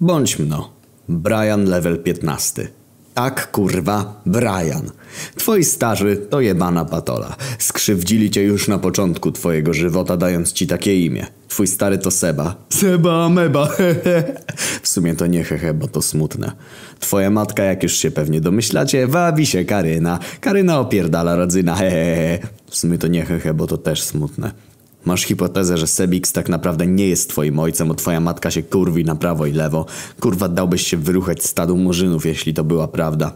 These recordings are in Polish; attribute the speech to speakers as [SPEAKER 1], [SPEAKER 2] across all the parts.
[SPEAKER 1] Bądź mno. Brian level 15. Tak, kurwa, Brian. Twoi starzy to jebana patola. Skrzywdzili cię już na początku twojego żywota, dając ci takie imię. Twój stary to Seba. Seba Ameba, hehe. W sumie to nie hehe, bo to smutne. Twoja matka, jak już się pewnie domyślacie, wabi się Karyna. Karyna opierdala rodzyna, hehehe. W sumie to nie hehe, bo to też smutne. Masz hipotezę, że Sebix tak naprawdę nie jest twoim ojcem, bo twoja matka się kurwi na prawo i lewo. Kurwa dałbyś się wyruchać stadu murzynów, jeśli to była prawda.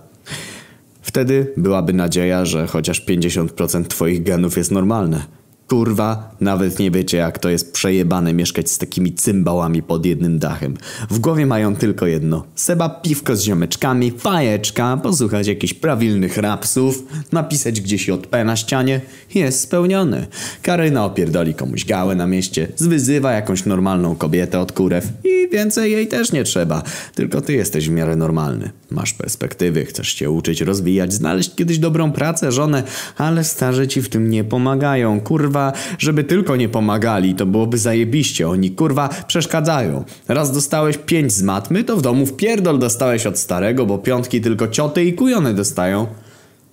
[SPEAKER 1] Wtedy byłaby nadzieja, że chociaż 50% twoich genów jest normalne. Kurwa, nawet nie wiecie jak to jest przejebane mieszkać z takimi cymbałami pod jednym dachem. W głowie mają tylko jedno. Seba piwko z ziomeczkami, fajeczka, posłuchać jakichś prawilnych rapsów, napisać gdzieś JP na ścianie. Jest spełniony. Karyna opierdoli komuś gałę na mieście, zwyzywa jakąś normalną kobietę od kurew i więcej jej też nie trzeba. Tylko ty jesteś w miarę normalny. Masz perspektywy, chcesz się uczyć, rozwijać, znaleźć kiedyś dobrą pracę, żonę, ale starzy ci w tym nie pomagają. Kurwa, żeby tylko nie pomagali, to byłoby zajebiście. Oni kurwa przeszkadzają. Raz dostałeś pięć z matmy, to w domu w pierdol dostałeś od starego, bo piątki tylko cioty i kujony dostają.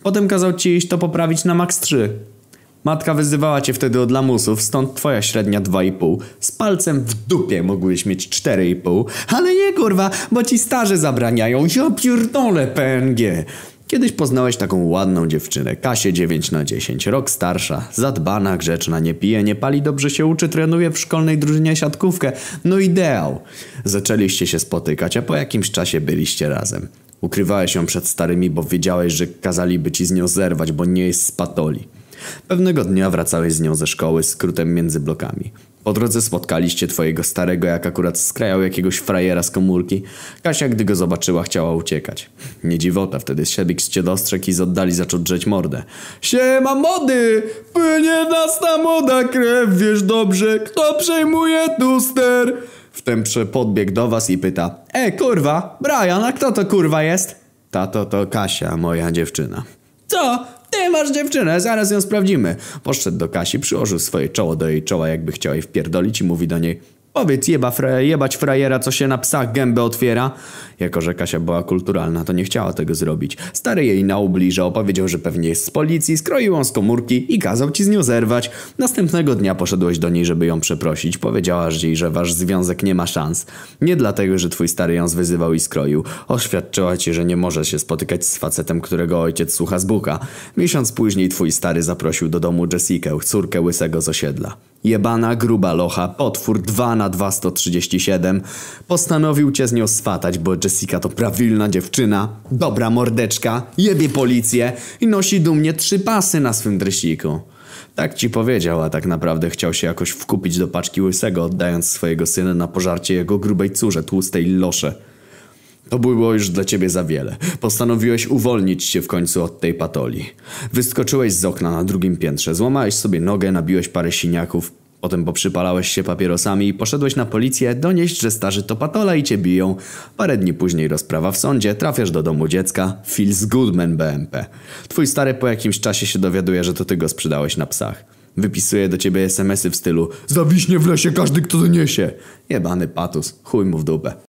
[SPEAKER 1] Potem kazał ci iść to poprawić na max 3. Matka wyzywała cię wtedy od lamusów, stąd twoja średnia 2,5. Z palcem w dupie mogłeś mieć 4,5. Ale nie kurwa, bo ci starzy zabraniają. Ja pierdolę PNG. Kiedyś poznałeś taką ładną dziewczynę, Kasię 9 na 10, rok starsza, zadbana, grzeczna, nie pije, nie pali, dobrze się uczy, trenuje w szkolnej drużynie siatkówkę. No ideał. Zaczęliście się spotykać, a po jakimś czasie byliście razem. Ukrywałeś ją przed starymi, bo wiedziałeś, że kazaliby ci z nią zerwać, bo nie jest z patoli. Pewnego dnia wracałeś z nią ze szkoły skrótem między blokami. Po drodze spotkaliście twojego starego, jak akurat skrajał jakiegoś frajera z komórki. Kasia, gdy go zobaczyła, chciała uciekać. Nie dziwota, wtedy Sebix cię dostrzegł i z oddali zaczął drzeć mordę. Siema mody! Płynie nas ta moda krew, wiesz dobrze, kto przejmuje tu ster? Wtem podbiegł do was i pyta. E, kurwa, Brian, a kto to kurwa jest? Tato to Kasia, moja dziewczyna. Co? Masz dziewczynę, zaraz ją sprawdzimy. Poszedł do Kasi, przyłożył swoje czoło do jej czoła, jakby chciał jej wpierdolić i mówi do niej Powiedz jeba jebać frajera, co się na psach gębę otwiera. Jako, że Kasia była kulturalna, to nie chciała tego zrobić. Stary jej na ubliże opowiedział, że pewnie jest z policji, skroił ją z komórki i kazał ci z nią zerwać. Następnego dnia poszedłeś do niej, żeby ją przeprosić. Powiedziałaś jej, że wasz związek nie ma szans. Nie dlatego, że twój stary ją zwyzywał i skroił. Oświadczyła ci, że nie może się spotykać z facetem, którego ojciec słucha z buka. Miesiąc później twój stary zaprosił do domu Jessikę, córkę łysego z osiedla. Jebana gruba locha, potwór 2 na 2 137 postanowił cię z nią swatać, bo Jessica to prawilna dziewczyna, dobra mordeczka, jebie policję i nosi dumnie trzy pasy na swym dresiku. Tak ci powiedział, a tak naprawdę chciał się jakoś wkupić do paczki łysego, oddając swojego syna na pożarcie jego grubej córze, tłustej losze. To było już dla ciebie za wiele. Postanowiłeś uwolnić się w końcu od tej patoli. Wyskoczyłeś z okna na drugim piętrze, złamałeś sobie nogę, nabiłeś parę siniaków, potem poprzypalałeś się papierosami i poszedłeś na policję donieść, że starzy to patola i cię biją. Parę dni później rozprawa w sądzie, trafiasz do domu dziecka, Phil's Goodman BMP. Twój stary po jakimś czasie się dowiaduje, że to ty go sprzedałeś na psach. Wypisuje do ciebie smsy w stylu Zawiśnie w lesie każdy, kto doniesie. Jebany patus, chuj mu w dupę.